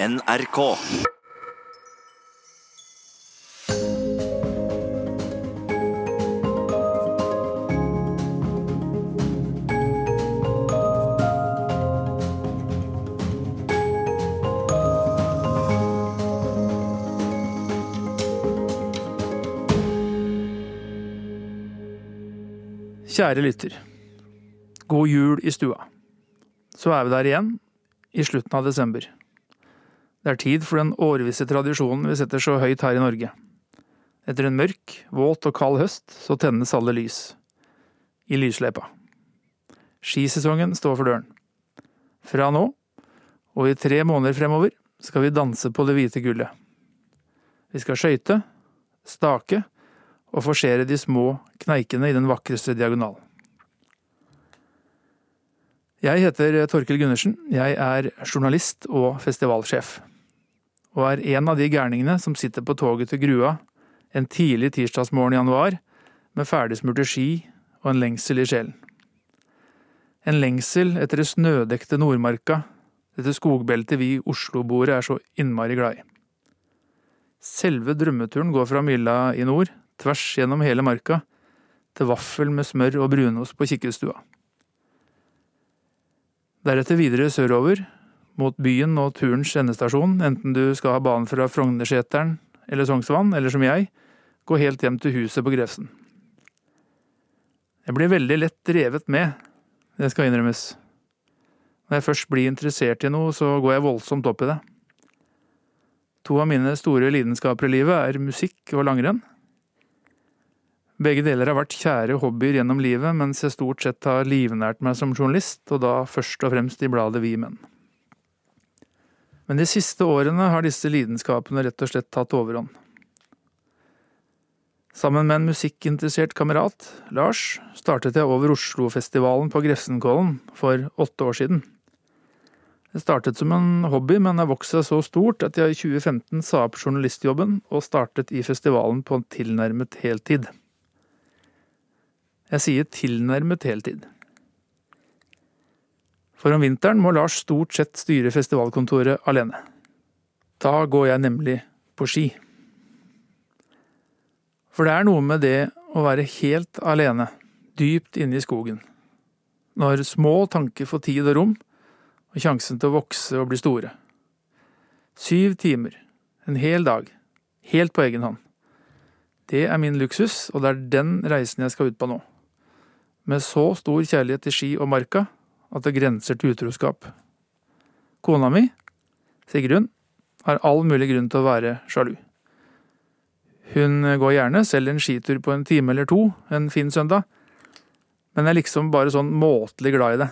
NRK. Kjære lytter. God jul i stua. Så er vi der igjen, i slutten av desember. Det er tid for den årvisse tradisjonen vi setter så høyt her i Norge. Etter en mørk, våt og kald høst så tennes alle lys. I lysløypa. Skisesongen står for døren. Fra nå, og i tre måneder fremover, skal vi danse på det hvite gullet. Vi skal skøyte, stake og forsere de små kneikene i den vakreste diagonal. Jeg heter Torkel Gundersen, jeg er journalist og festivalsjef, og er en av de gærningene som sitter på toget til Grua en tidlig tirsdagsmorgen i januar med ferdigsmurte ski og en lengsel i sjelen. En lengsel etter det snødekte Nordmarka, dette skogbeltet vi Oslo-boere er så innmari glad i. Selve drømmeturen går fra Mylla i nord tvers gjennom hele marka, til vaffel med smør og brunost på kikkestua. Deretter videre sørover, mot byen og turens endestasjon, enten du skal ha banen fra Frognerseteren eller Sognsvann, eller som jeg, gå helt hjem til huset på Grefsen. Jeg blir veldig lett revet med, det skal innrømmes. Når jeg først blir interessert i noe, så går jeg voldsomt opp i det. To av mine store lidenskaper i livet er musikk og langrenn. Begge deler har vært kjære hobbyer gjennom livet, mens jeg stort sett har livnært meg som journalist, og da først og fremst i bladet Vi Menn. Men de siste årene har disse lidenskapene rett og slett tatt overhånd. Sammen med en musikkinteressert kamerat, Lars, startet jeg over Oslofestivalen på Grefsenkollen for åtte år siden. Det startet som en hobby, men har vokst seg så stort at jeg i 2015 sa opp journalistjobben og startet i festivalen på en tilnærmet heltid. Jeg sier tilnærmet heltid. For om vinteren må Lars stort sett styre festivalkontoret alene. Da går jeg nemlig på ski. For det er noe med det å være helt alene, dypt inne i skogen. Når små tanker får tid og rom, og sjansen til å vokse og bli store. Syv timer, en hel dag, helt på egen hånd. Det er min luksus, og det er den reisen jeg skal ut på nå med så stor kjærlighet til ski og marka at det grenser til utroskap. Kona mi, Sigrun, har all mulig grunn til å være sjalu. Hun går gjerne selv en skitur på en time eller to en fin søndag, men er liksom bare sånn måtelig glad i det.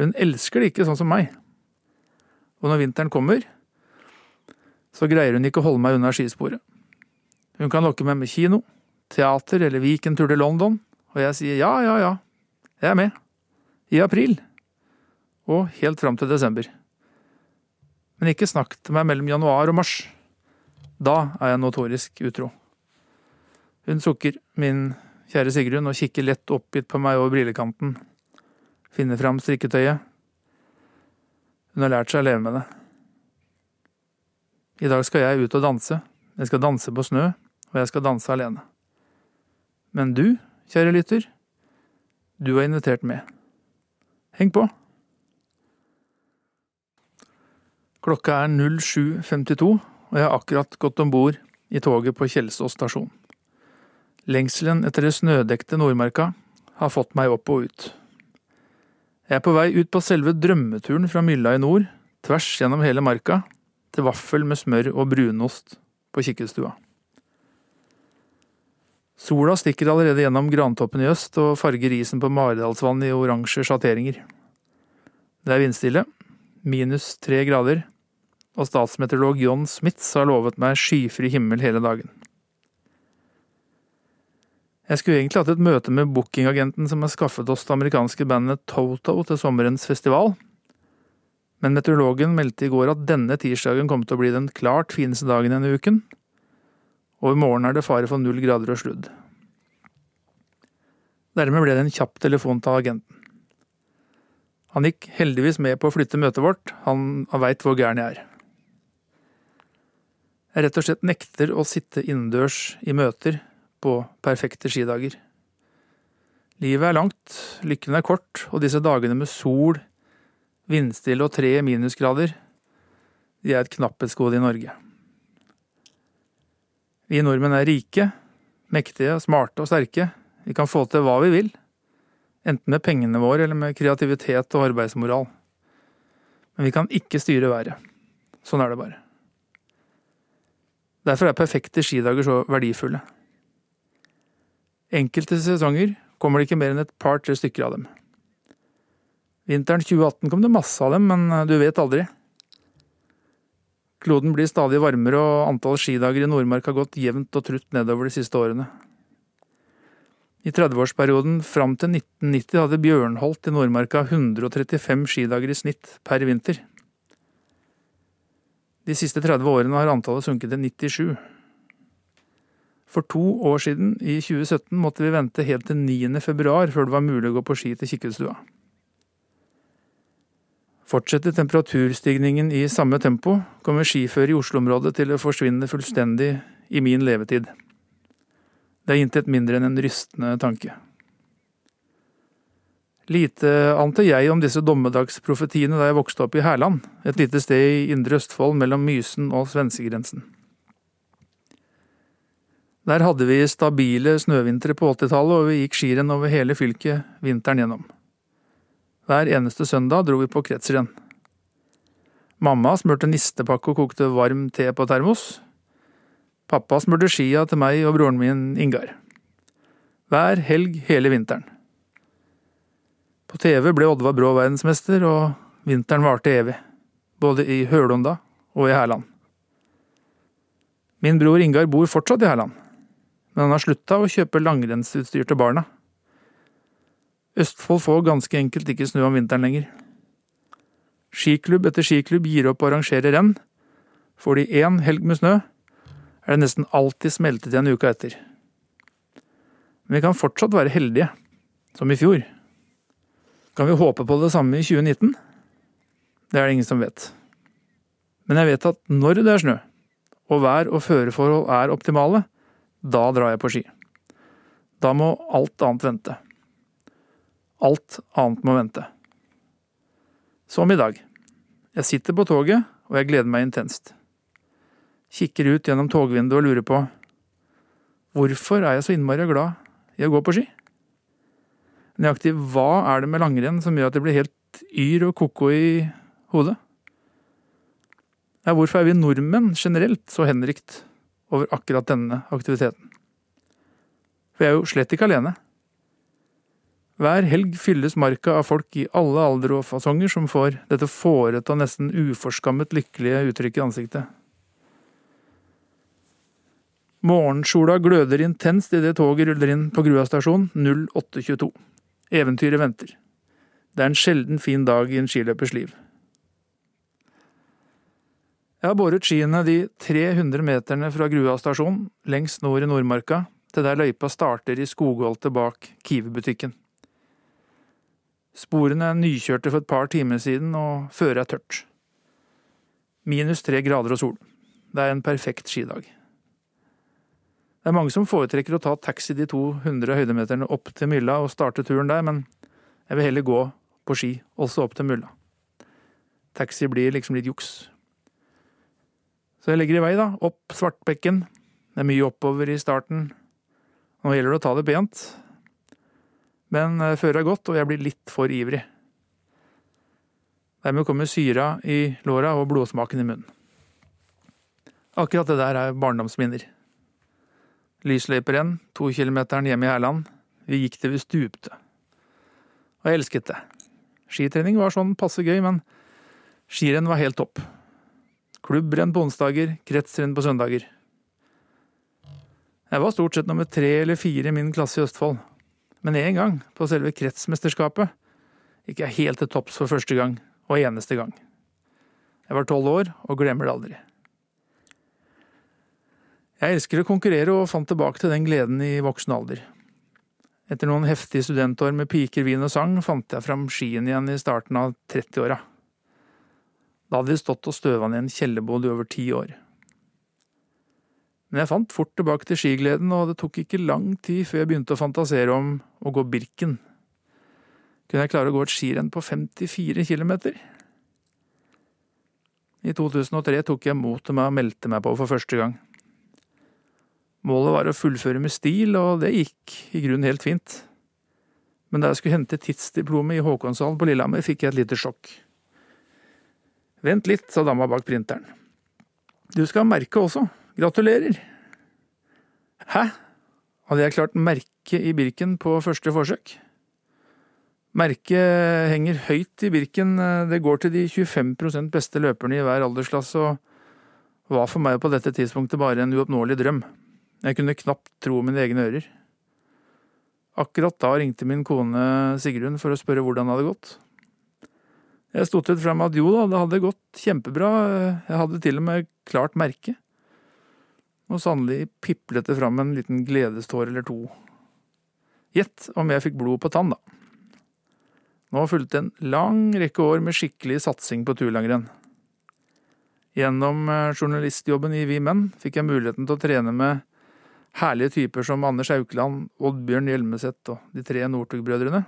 Hun elsker det ikke sånn som meg. Og når vinteren kommer, så greier hun ikke å holde meg unna skisporet. Hun kan lokke meg med kino, teater eller weekendtur til London, og jeg sier ja, ja, ja, jeg er med. I april. Og helt fram til desember. Men ikke snakk til meg mellom januar og mars. Da er jeg notorisk utro. Hun sukker, min kjære Sigrun, og kikker lett oppgitt på meg over brillekanten. Finner fram strikketøyet. Hun har lært seg å leve med det. I dag skal jeg ut og danse. Jeg skal danse på snø, og jeg skal danse alene. Men du, kjære lytter, du er invitert med. Heng på! Klokka er 07.52, og jeg har akkurat gått om bord i toget på Kjelsås stasjon. Lengselen etter det snødekte Nordmarka har fått meg opp og ut. Jeg er på vei ut på selve drømmeturen fra Mylla i nord, tvers gjennom hele marka, til vaffel med smør og brunost på kikkestua. Sola stikker allerede gjennom grantoppen i øst og farger isen på Maridalsvannet i oransje sjatteringer. Det er vindstille, minus tre grader, og statsmeteorolog John Smiths har lovet meg skyfri himmel hele dagen. Jeg skulle egentlig hatt et møte med bookingagenten som har skaffet oss det amerikanske bandet Toto til sommerens festival, men meteorologen meldte i går at denne tirsdagen kom til å bli den klart fineste dagen denne uken, og i morgen er det fare for null grader og sludd. Dermed ble det en kjapp telefon til agenten. Han gikk heldigvis med på å flytte møtet vårt, han veit hvor gæren jeg er. Jeg rett og slett nekter å sitte innendørs i møter på perfekte skidager. Livet er langt, lykken er kort, og disse dagene med sol, vindstille og tre minusgrader, de er et knapphetsgode i Norge. Vi nordmenn er rike, mektige, smarte og sterke. Vi kan få til hva vi vil, enten med pengene våre eller med kreativitet og arbeidsmoral. Men vi kan ikke styre været. Sånn er det bare. Derfor er perfekte skidager så verdifulle. Enkelte sesonger kommer det ikke mer enn et par-tre stykker av dem. Vinteren 2018 kom det masse av dem, men du vet aldri. Kloden blir stadig varmere, og antall skidager i Nordmark har gått jevnt og trutt nedover de siste årene. I 30-årsperioden fram til 1990 hadde Bjørnholt i Nordmarka 135 skidager i snitt per vinter. De siste 30 årene har antallet sunket til 97. For to år siden, i 2017, måtte vi vente helt til 9. februar før det var mulig å gå på ski til Kikkutstua. Fortsetter temperaturstigningen i samme tempo, kommer skiføre i Oslo-området til å forsvinne fullstendig i min levetid. Det er intet mindre enn en rystende tanke. Lite ante jeg om disse dommedagsprofetiene da jeg vokste opp i Hærland, et lite sted i indre Østfold mellom Mysen og svenskegrensen. Der hadde vi stabile snøvintre på 80-tallet, og vi gikk skirenn over hele fylket vinteren gjennom. Hver eneste søndag dro vi på kretsrenn. Mamma smurte nistepakke og kokte varm te på termos. Pappa smurte skia til meg og broren min Ingar. Hver helg hele vinteren. På TV ble Oddvar Brå verdensmester, og vinteren varte evig. Både i Hølonda og i Hærland. Min bror Ingar bor fortsatt i Hærland men han har slutta å kjøpe langrennsutstyr til barna. Østfold får ganske enkelt ikke snø om vinteren lenger. Skiklubb etter skiklubb gir opp å arrangere renn. Får de én helg med snø, er det nesten alltid smeltet igjen uka etter. Men vi kan fortsatt være heldige, som i fjor. Kan vi håpe på det samme i 2019? Det er det ingen som vet. Men jeg vet at når det er snø, og vær og føreforhold er optimale, da drar jeg på ski. Da må alt annet vente. Alt annet må vente. Som i dag. Jeg sitter på toget, og jeg gleder meg intenst. Kikker ut gjennom togvinduet og lurer på hvorfor er jeg så innmari glad i å gå på ski? Nøyaktig hva er det med langrenn som gjør at jeg blir helt yr og ko-ko i hodet? Ja, hvorfor er vi nordmenn generelt så henrykt over akkurat denne aktiviteten. For jeg er jo slett ikke alene. Hver helg fylles marka av folk i alle aldre og fasonger som får dette fårete og nesten uforskammet lykkelige uttrykket i ansiktet. Morgensola gløder intenst idet toget ruller inn på Grua stasjon 0822. Eventyret venter. Det er en sjelden fin dag i en skiløpers liv. Jeg har båret skiene de 300 meterne fra Grua stasjon, lengst nord i Nordmarka, til der løypa starter i skogholtet bak Kiwi-butikken. Sporene er nykjørte for et par timer siden, og føret er tørt. Minus tre grader og sol. Det er en perfekt skidag. Det er mange som foretrekker å ta taxi de 200 høydemeterne opp til Mylla og starte turen der, men jeg vil heller gå på ski, også opp til Mylla. Taxi blir liksom litt juks. Så jeg legger i vei, da. Opp Svartbekken. Det er mye oppover i starten. Nå gjelder det å ta det pent. Men eh, føret er godt, og jeg blir litt for ivrig. Dermed kommer syra i låra og blodsmaken i munnen. Akkurat det der er barndomsminner. Lysløyperenn, to kilometeren hjemme i Hærland. Vi gikk til vi stupte. Og jeg elsket det. Skitrening var sånn passe gøy, men skirenn var helt topp. Klubbrenn på onsdager, kretsrenn på søndager. Jeg var stort sett nummer tre eller fire i min klasse i Østfold. Men én gang, på selve kretsmesterskapet, gikk jeg helt til topps for første gang, og eneste gang. Jeg var tolv år, og glemmer det aldri. Jeg elsker å konkurrere, og fant tilbake til den gleden i voksen alder. Etter noen heftige studentår med piker, vin og sang, fant jeg fram skien igjen i starten av 30-åra. Da hadde de stått og støva ned en kjellerbod i over ti år. Men jeg fant fort tilbake til skigleden, og det tok ikke lang tid før jeg begynte å fantasere om å gå Birken. Kunne jeg klare å gå et skirenn på 54 km? I 2003 tok jeg mot til meg og meldte meg på for første gang. Målet var å fullføre med stil, og det gikk i grunnen helt fint. Men da jeg skulle hente tidsdiplomet i Håkonshallen på Lillehammer, fikk jeg et lite sjokk. Vent litt, sa dama bak printeren. Du skal merke også. Gratulerer. Hæ? Hadde jeg klart merke i Birken på første forsøk? Merket henger høyt i Birken, det går til de 25% beste løperne i hver aldersklasse, og var for meg på dette tidspunktet bare en uoppnåelig drøm. Jeg kunne knapt tro mine egne ører. Akkurat da ringte min kone Sigrun for å spørre hvordan det hadde gått. Jeg stotret frem at jo da, det hadde gått kjempebra, jeg hadde til og med klart merket. Og sannelig piplet det fram en liten gledestår eller to. Gjett om jeg fikk blod på tann, da. Nå fulgte en lang rekke år med skikkelig satsing på turlangrenn. Gjennom eh, journalistjobben i Vi Menn fikk jeg muligheten til å trene med herlige typer som Anders Haukeland, Oddbjørn Hjelmeset og de tre Northug-brødrene.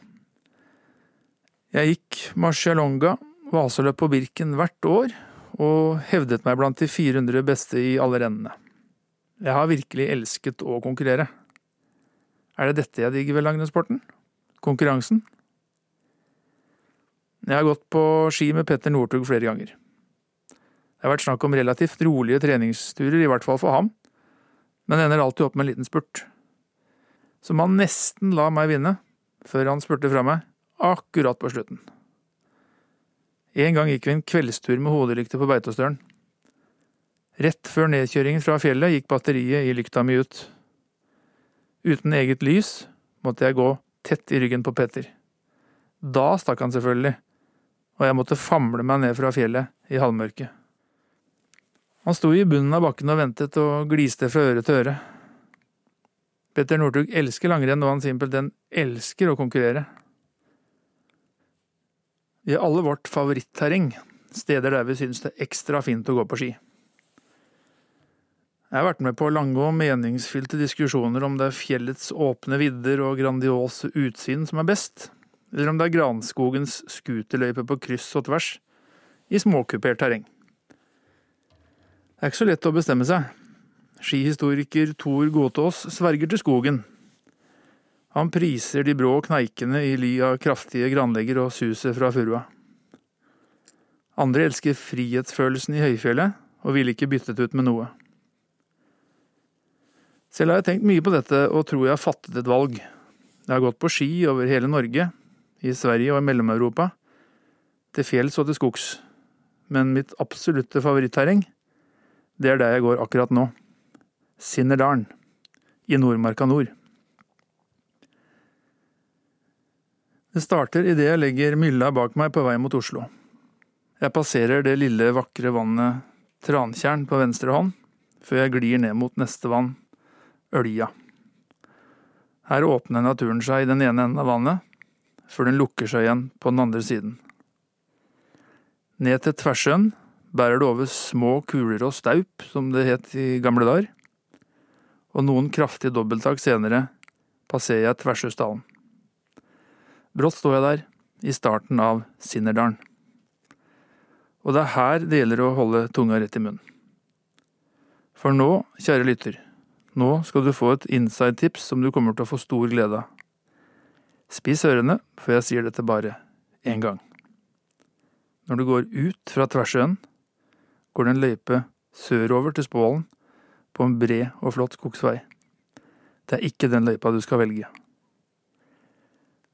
Jeg gikk Marcialonga, vaseløp på Birken hvert år, og hevdet meg blant de 400 beste i alle rennene. Jeg har virkelig elsket å konkurrere. Er det dette jeg digger ved langrennssporten? Konkurransen? Jeg har gått på ski med Petter Northug flere ganger. Det har vært snakk om relativt rolige treningsturer, i hvert fall for ham, men ender alltid opp med en liten spurt. Som han nesten la meg vinne, før han spurte fra meg, akkurat på slutten. En gang gikk vi en kveldstur med hodelykte på Beitostølen. Rett før nedkjøringen fra fjellet gikk batteriet i lykta mi ut. Uten eget lys måtte jeg gå tett i ryggen på Petter. Da stakk han selvfølgelig, og jeg måtte famle meg ned fra fjellet i halvmørket. Han sto i bunnen av bakken og ventet og gliste fra øre til øre. Petter Northug elsker langrenn, og han simpelthen elsker å konkurrere. Vi har alle vårt favoritterreng, steder der vi synes det er ekstra fint å gå på ski. Jeg har vært med på lange og meningsfylte diskusjoner om det er fjellets åpne vidder og grandiose utsyn som er best, eller om det er granskogens scooterløype på kryss og tvers i småkupert terreng. Det er ikke så lett å bestemme seg. Skihistoriker Tor Gåtås sverger til skogen. Han priser de brå kneikene i ly av kraftige granlegger og suset fra furua. Andre elsker frihetsfølelsen i høyfjellet og ville ikke byttet ut med noe. Selv har jeg tenkt mye på dette og tror jeg har fattet et valg. Jeg har gått på ski over hele Norge, i Sverige og i Mellom-Europa, til fjells og til skogs, men mitt absolutte favoritterreng, det er der jeg går akkurat nå. Sinnerdalen, i Nordmarka nord. Det starter idet jeg legger mylla bak meg på vei mot Oslo. Jeg passerer det lille, vakre vannet Trantjern på venstre hånd, før jeg glir ned mot neste vann, Ølja. Her åpner naturen seg i den ene enden av vannet, før den lukker seg igjen på den andre siden. Ned til Tversjøen bærer det over små kuler og staup, som det het i gamle dager, og noen kraftige dobbelttak senere passerer jeg Tversjøsdalen. Brått står jeg der, i starten av Sinnerdalen. Og det er her det gjelder å holde tunga rett i munnen. For nå, kjære lytter, nå skal du få et inside-tips som du kommer til å få stor glede av. Spis ørene, for jeg sier dette bare én gang. Når du går ut fra Tversjøen, går det en løype sørover til Spålen på en bred og flott skogsvei. Det er ikke den løypa du skal velge.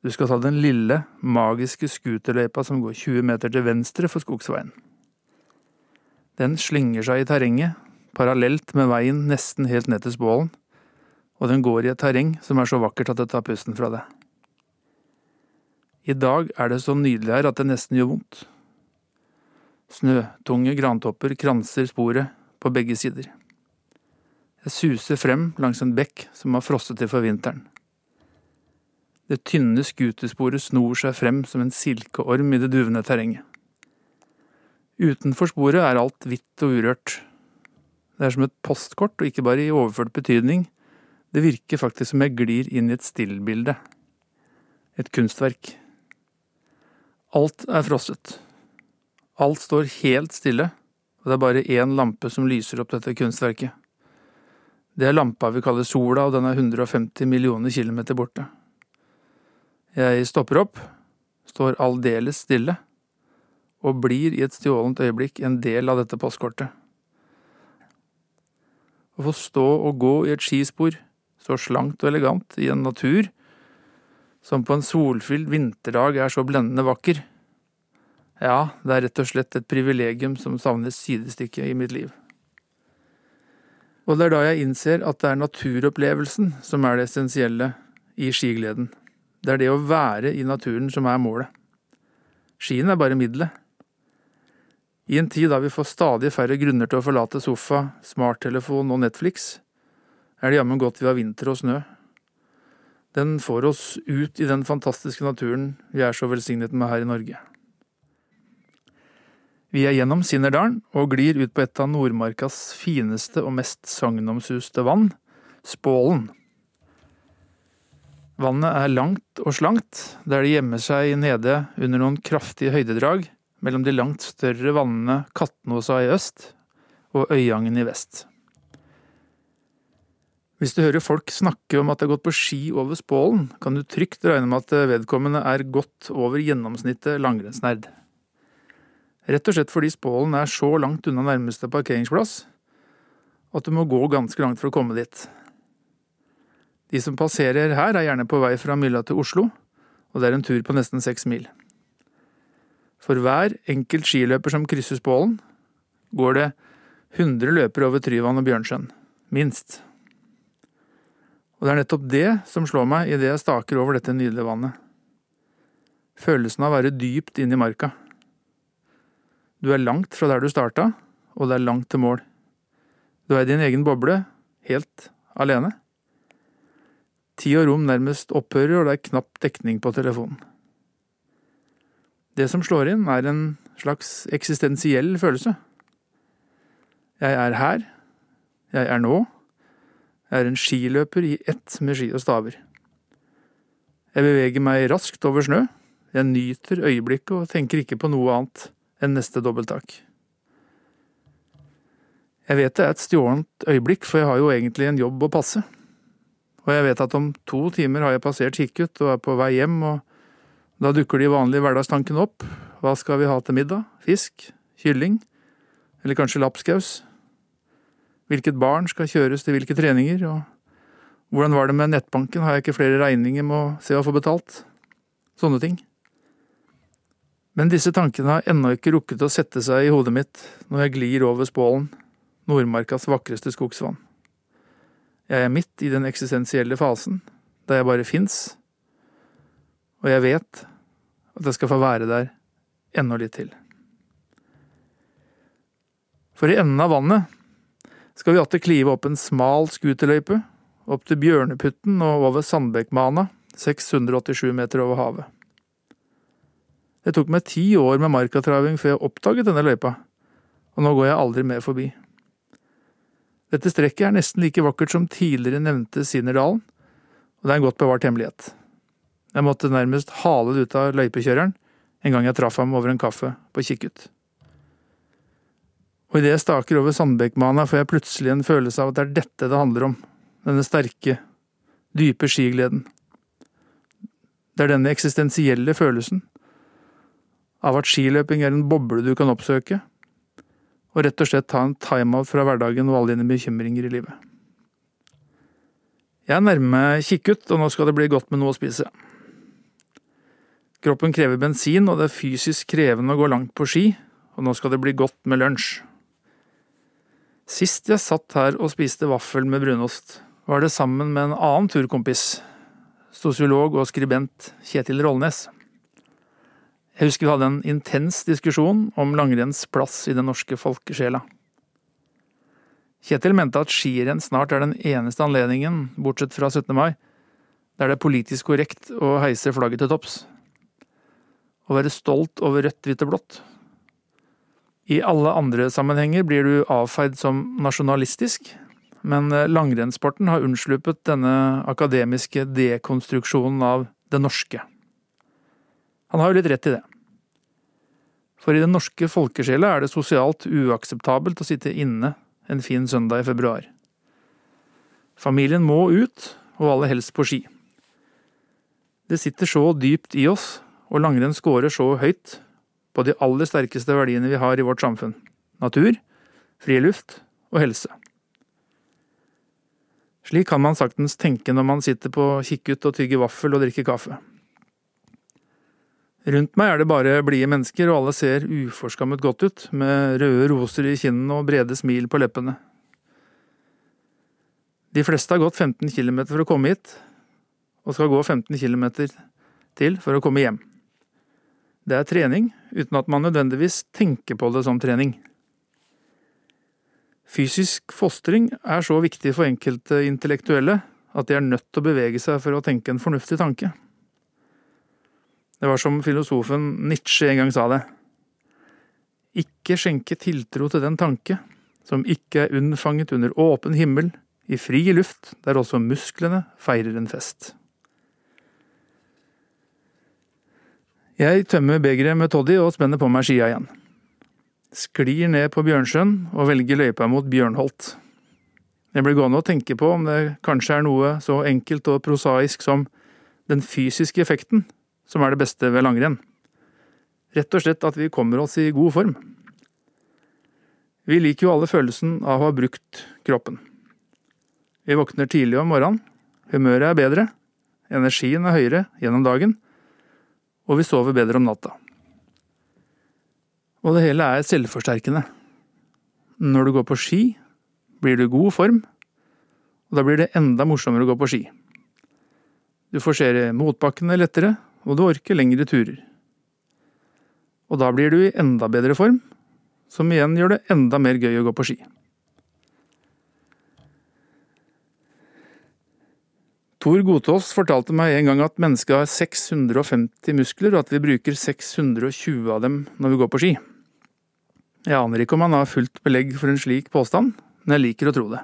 Du skal ta den lille, magiske scooterløypa som går 20 meter til venstre for skogsveien. Den slynger seg i terrenget, parallelt med veien nesten helt ned til Spålen, og den går i et terreng som er så vakkert at det tar pusten fra deg. I dag er det så nydelig her at det nesten gjør vondt. Snøtunge grantopper kranser sporet på begge sider. Jeg suser frem langs en bekk som har frosset til for vinteren. Det tynne skutersporet snor seg frem som en silkeorm i det duvende terrenget. Utenfor sporet er alt hvitt og urørt. Det er som et postkort, og ikke bare i overført betydning. Det virker faktisk som jeg glir inn i et stillbilde. Et kunstverk. Alt er frosset. Alt står helt stille, og det er bare én lampe som lyser opp dette kunstverket. Det er lampa vi kaller sola, og den er 150 millioner kilometer borte. Jeg stopper opp, står aldeles stille, og blir i et stjålent øyeblikk en del av dette postkortet. Å få stå og gå i et skispor, så slankt og elegant, i en natur som på en solfylt vinterdag er så blendende vakker. Ja, det er rett og slett et privilegium som savner sidestykke i mitt liv. Og det er da jeg innser at det er naturopplevelsen som er det essensielle i skigleden. Det er det å være i naturen som er målet. Skien er bare middelet. I en tid da vi får stadig færre grunner til å forlate sofa, smarttelefon og Netflix, er det jammen godt vi har vinter og snø. Den får oss ut i den fantastiske naturen vi er så velsignet med her i Norge. Vi er gjennom Sinnerdalen og glir ut på et av Nordmarkas fineste og mest sagnomsuste vann, Spålen. Vannet er langt og slankt, der det gjemmer seg nede under noen kraftige høydedrag mellom de langt større vannene Katnåsa i øst og Øyangen i vest. Hvis du hører folk snakke om at de har gått på ski over Spålen, kan du trygt regne med at vedkommende er godt over gjennomsnittet langrennsnerd. Rett og slett fordi Spålen er så langt unna nærmeste parkeringsplass at du må gå ganske langt for å komme dit. De som passerer her, er gjerne på vei fra Mylla til Oslo, og det er en tur på nesten seks mil. For hver enkelt skiløper som krysser Spålen, går det 100 løpere over Tryvann og Bjørnsjøen. Minst. Og det er nettopp det som slår meg idet jeg staker over dette nydelige vannet. Følelsen av å være dypt inne i marka. Du er langt fra der du starta, og det er langt til mål. Du er i din egen boble, helt alene. Tid og rom nærmest opphører, og det er knapp dekning på telefonen. Det som slår inn, er en slags eksistensiell følelse. Jeg er her. Jeg er nå. Jeg er en skiløper i ett med ski og staver. Jeg beveger meg raskt over snø. Jeg nyter øyeblikket og tenker ikke på noe annet enn neste dobbelttak. Jeg vet det er et stjålent øyeblikk, for jeg har jo egentlig en jobb å passe. Og jeg vet at om to timer har jeg passert Kikkut og er på vei hjem, og da dukker de vanlige hverdagstankene opp. Hva skal vi ha til middag? Fisk? Kylling? Eller kanskje lapskaus? Hvilket barn skal kjøres til hvilke treninger? Og hvordan var det med nettbanken, har jeg ikke flere regninger med å se å få betalt? Sånne ting. Men disse tankene har ennå ikke rukket å sette seg i hodet mitt når jeg glir over Spålen, Nordmarkas vakreste skogsvann. Jeg er midt i den eksistensielle fasen, der jeg bare fins, og jeg vet at jeg skal få være der enda litt til. For i enden av vannet skal vi atter klive opp en smal skuterløype, opp til Bjørneputten og over Sandbekkmana, 687 meter over havet. Det tok meg ti år med markatraving før jeg oppdaget denne løypa, og nå går jeg aldri mer forbi. Dette strekket er nesten like vakkert som tidligere nevnte Sinnerdalen, og det er en godt bevart hemmelighet. Jeg måtte nærmest hale det ut av løypekjøreren en gang jeg traff ham over en kaffe på Kikkut. Og idet jeg staker over Sandbekkmana, får jeg plutselig en følelse av at det er dette det handler om, denne sterke, dype skigleden. Det er denne eksistensielle følelsen av at skiløping er en boble du kan oppsøke, og rett og slett ta en timeout fra hverdagen og alle dine bekymringer i livet. Jeg nærmer meg Kikkut, og nå skal det bli godt med noe å spise. Kroppen krever bensin, og det er fysisk krevende å gå langt på ski, og nå skal det bli godt med lunsj. Sist jeg satt her og spiste vaffel med brunost, var det sammen med en annen turkompis, sosiolog og skribent Kjetil Rollnes. Jeg husker vi hadde en intens diskusjon om langrenns plass i den norske folkesjela. Kjetil mente at skirenn snart er den eneste anledningen, bortsett fra 17. mai, der det er politisk korrekt å heise flagget til topps å være stolt over rødt, hvitt og blått. I alle andre sammenhenger blir du avfeid som nasjonalistisk, men langrennssporten har unnsluppet denne akademiske dekonstruksjonen av det norske. Han har jo litt rett i det. For i den norske folkesjela er det sosialt uakseptabelt å sitte inne en fin søndag i februar. Familien må ut, og aller helst på ski. Det sitter så dypt i oss, og langrenn scorer så høyt på de aller sterkeste verdiene vi har i vårt samfunn – natur, friluft og helse. Slik kan man saktens tenke når man sitter på kikkut og tygger vaffel og drikker kaffe. Rundt meg er det bare blide mennesker, og alle ser uforskammet godt ut, med røde roser i kinnene og brede smil på leppene. De fleste har gått 15 km for å komme hit, og skal gå 15 km til for å komme hjem. Det er trening, uten at man nødvendigvis tenker på det som trening. Fysisk fostring er så viktig for enkelte intellektuelle at de er nødt til å bevege seg for å tenke en fornuftig tanke. Det var som filosofen Nietzsche en gang sa det. Ikke skjenke tiltro til den tanke som ikke er unnfanget under åpen himmel, i fri luft, der også musklene feirer en fest. Jeg tømmer begeret med toddy og spenner på meg skia igjen. Sklir ned på Bjørnsjøen og velger løypa mot Bjørnholt. Jeg blir gående og tenke på om det kanskje er noe så enkelt og prosaisk som den fysiske effekten som er det beste ved langrenn. Rett og slett at vi kommer oss i god form. Vi liker jo alle følelsen av å ha brukt kroppen. Vi våkner tidlig om morgenen, humøret er bedre, energien er høyere gjennom dagen, og vi sover bedre om natta. Og det hele er selvforsterkende. Når du går på ski, blir du i god form, og da blir det enda morsommere å gå på ski. Du får se motbakkene lettere, og du orker lengre turer. Og da blir du i enda bedre form, som igjen gjør det enda mer gøy å gå på ski. Tor Gotaas fortalte meg en gang at mennesket har 650 muskler, og at vi bruker 620 av dem når vi går på ski. Jeg aner ikke om han har fullt belegg for en slik påstand, men jeg liker å tro det.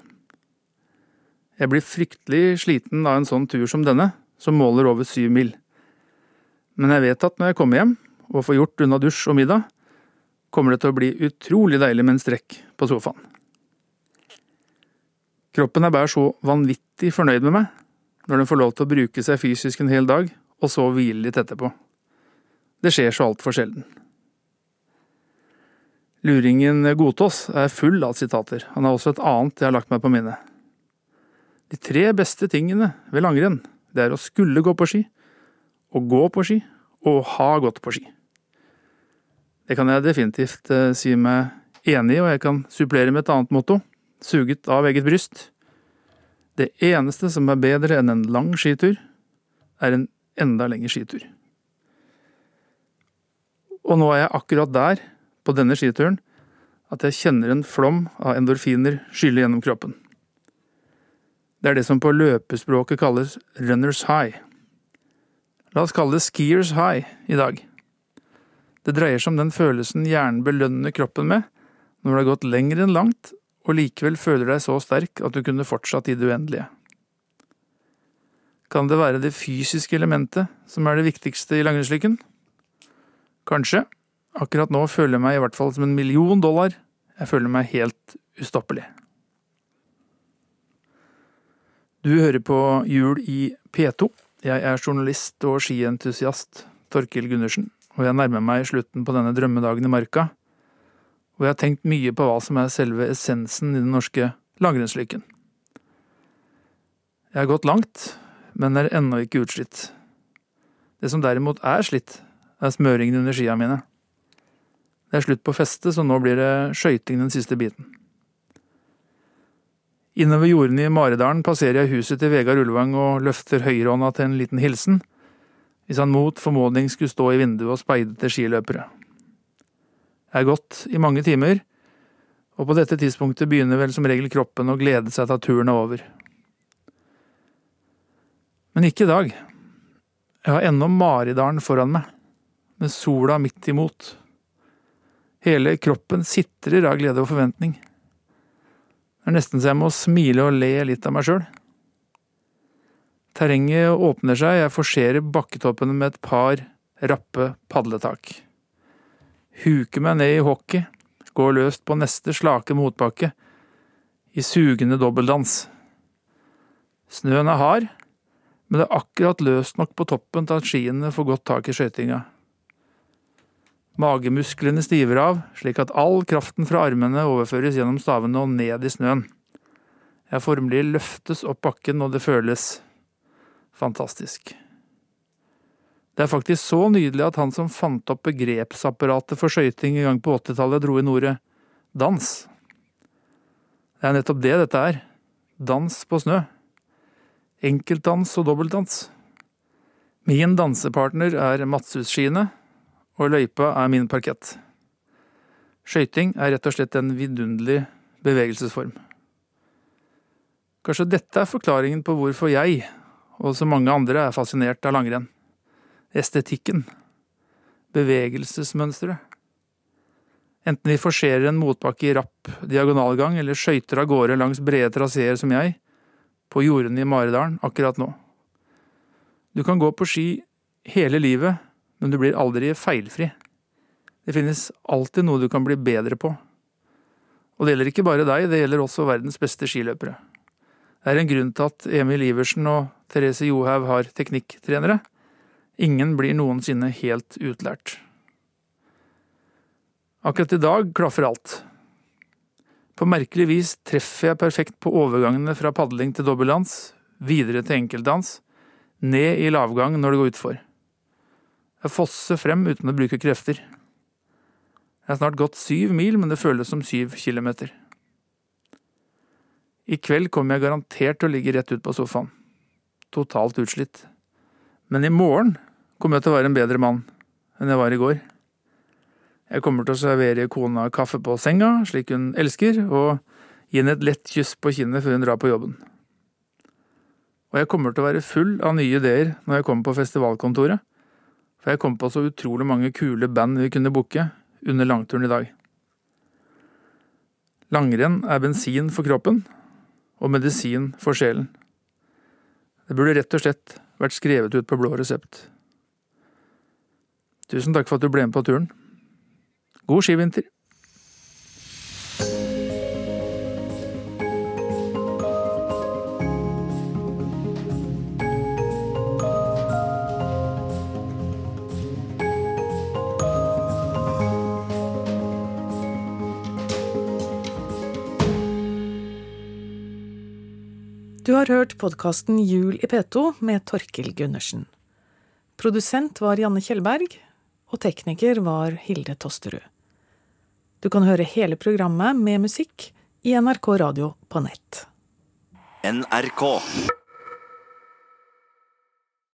Jeg blir fryktelig sliten av en sånn tur som denne, som måler over syv mil men jeg vet at når jeg kommer hjem og får gjort unna dusj og middag, kommer det til å bli utrolig deilig med en strekk på sofaen. Kroppen er bare så vanvittig fornøyd med meg når den får lov til å bruke seg fysisk en hel dag, og så hvile litt etterpå. Det skjer så altfor sjelden. Luringen Godtås er full av sitater, han har også et annet jeg har lagt meg på minnet. De tre beste tingene ved langrenn, det er å skulle gå på ski, å gå på ski og ha gått på ski. Det kan jeg definitivt eh, si meg enig i, og jeg kan supplere med et annet motto, suget av eget bryst. Det eneste som er bedre enn en lang skitur, er en enda lengre skitur. Og nå er jeg akkurat der, på denne skituren, at jeg kjenner en flom av endorfiner skylle gjennom kroppen. Det er det som på løpespråket kalles runners high. La oss kalle det skiers high i dag. Det dreier seg om den følelsen hjernen belønner kroppen med når det har gått lenger enn langt og likevel føler deg så sterk at du kunne fortsatt i det uendelige. Kan det være det fysiske elementet som er det viktigste i langrennslykken? Kanskje. Akkurat nå føler jeg meg i hvert fall som en million dollar. Jeg føler meg helt ustoppelig. Du hører på Jul i P2. Jeg er journalist og skientusiast Torkil Gundersen, og jeg nærmer meg slutten på denne drømmedagen i marka, og jeg har tenkt mye på hva som er selve essensen i den norske langrennslykken. Jeg har gått langt, men er ennå ikke utslitt. Det som derimot er slitt, er smøringen under skia mine. Det er slutt på festet, så nå blir det skøyting den siste biten. Innover jordene i Maridalen passerer jeg huset til Vegard Ulvang og løfter høyrehånda til en liten hilsen, hvis han mot formodning skulle stå i vinduet og speide til skiløpere. Har gått i mange timer, og på dette tidspunktet begynner vel som regel kroppen å glede seg til at turen er over. Men ikke i dag. Jeg har ennå Maridalen foran meg, med sola midt imot. Hele kroppen sitrer av glede og forventning. Det er nesten så jeg må smile og le litt av meg sjøl. Terrenget åpner seg, jeg forserer bakketoppene med et par rappe padletak. Huker meg ned i hockey, går løst på neste slake motbakke, i sugende dobbeldans. Snøen er hard, men det er akkurat løst nok på toppen til at skiene får godt tak i skøytinga. Magemusklene stiver av, slik at all kraften fra armene overføres gjennom stavene og ned i snøen. Jeg formelig løftes opp bakken, og det føles fantastisk. Det er faktisk så nydelig at han som fant opp begrepsapparatet for skøyting en gang på 80-tallet, dro inn ordet dans. Det er nettopp det dette er. Dans på snø. Enkeltdans og dobbeltdans. Min dansepartner er Madshusskiene, og løypa er min parkett. Skøyting er rett og slett en vidunderlig bevegelsesform. Kanskje dette er forklaringen på hvorfor jeg, og så mange andre, er fascinert av langrenn. Estetikken. Bevegelsesmønsteret. Enten vi forserer en motbakke i rapp diagonalgang eller skøyter av gårde langs brede traseer som jeg, på jordene i Maridalen akkurat nå. Du kan gå på ski hele livet, men du blir aldri feilfri. Det finnes alltid noe du kan bli bedre på. Og det gjelder ikke bare deg, det gjelder også verdens beste skiløpere. Det er en grunn til at Emil Iversen og Therese Johaug har teknikktrenere. Ingen blir noensinne helt utlært. Akkurat i dag klaffer alt. På merkelig vis treffer jeg perfekt på overgangene fra padling til dobbeltdans, videre til enkeltdans, ned i lavgang når det går utfor. Jeg fosser frem uten å bruke krefter. Jeg har snart gått syv mil, men det føles som syv kilometer. I kveld kommer jeg garantert til å ligge rett ut på sofaen. Totalt utslitt. Men i morgen kommer jeg til å være en bedre mann enn jeg var i går. Jeg kommer til å servere kona kaffe på senga, slik hun elsker, og gi henne et lett kyss på kinnet før hun drar på jobben. Og jeg kommer til å være full av nye ideer når jeg kommer på festivalkontoret, for jeg kom på så utrolig mange kule band vi kunne booke under langturen i dag. Langrenn er bensin for kroppen og medisin for sjelen. Det burde rett og slett vært skrevet ut på blå resept. Tusen takk for at du ble med på turen. God skivinter! Du har hørt podkasten Jul i P2 med Torkil Gundersen. Produsent var Janne Kjellberg, og tekniker var Hilde Tosterud. Du kan høre hele programmet med musikk i NRK Radio på nett. NRK.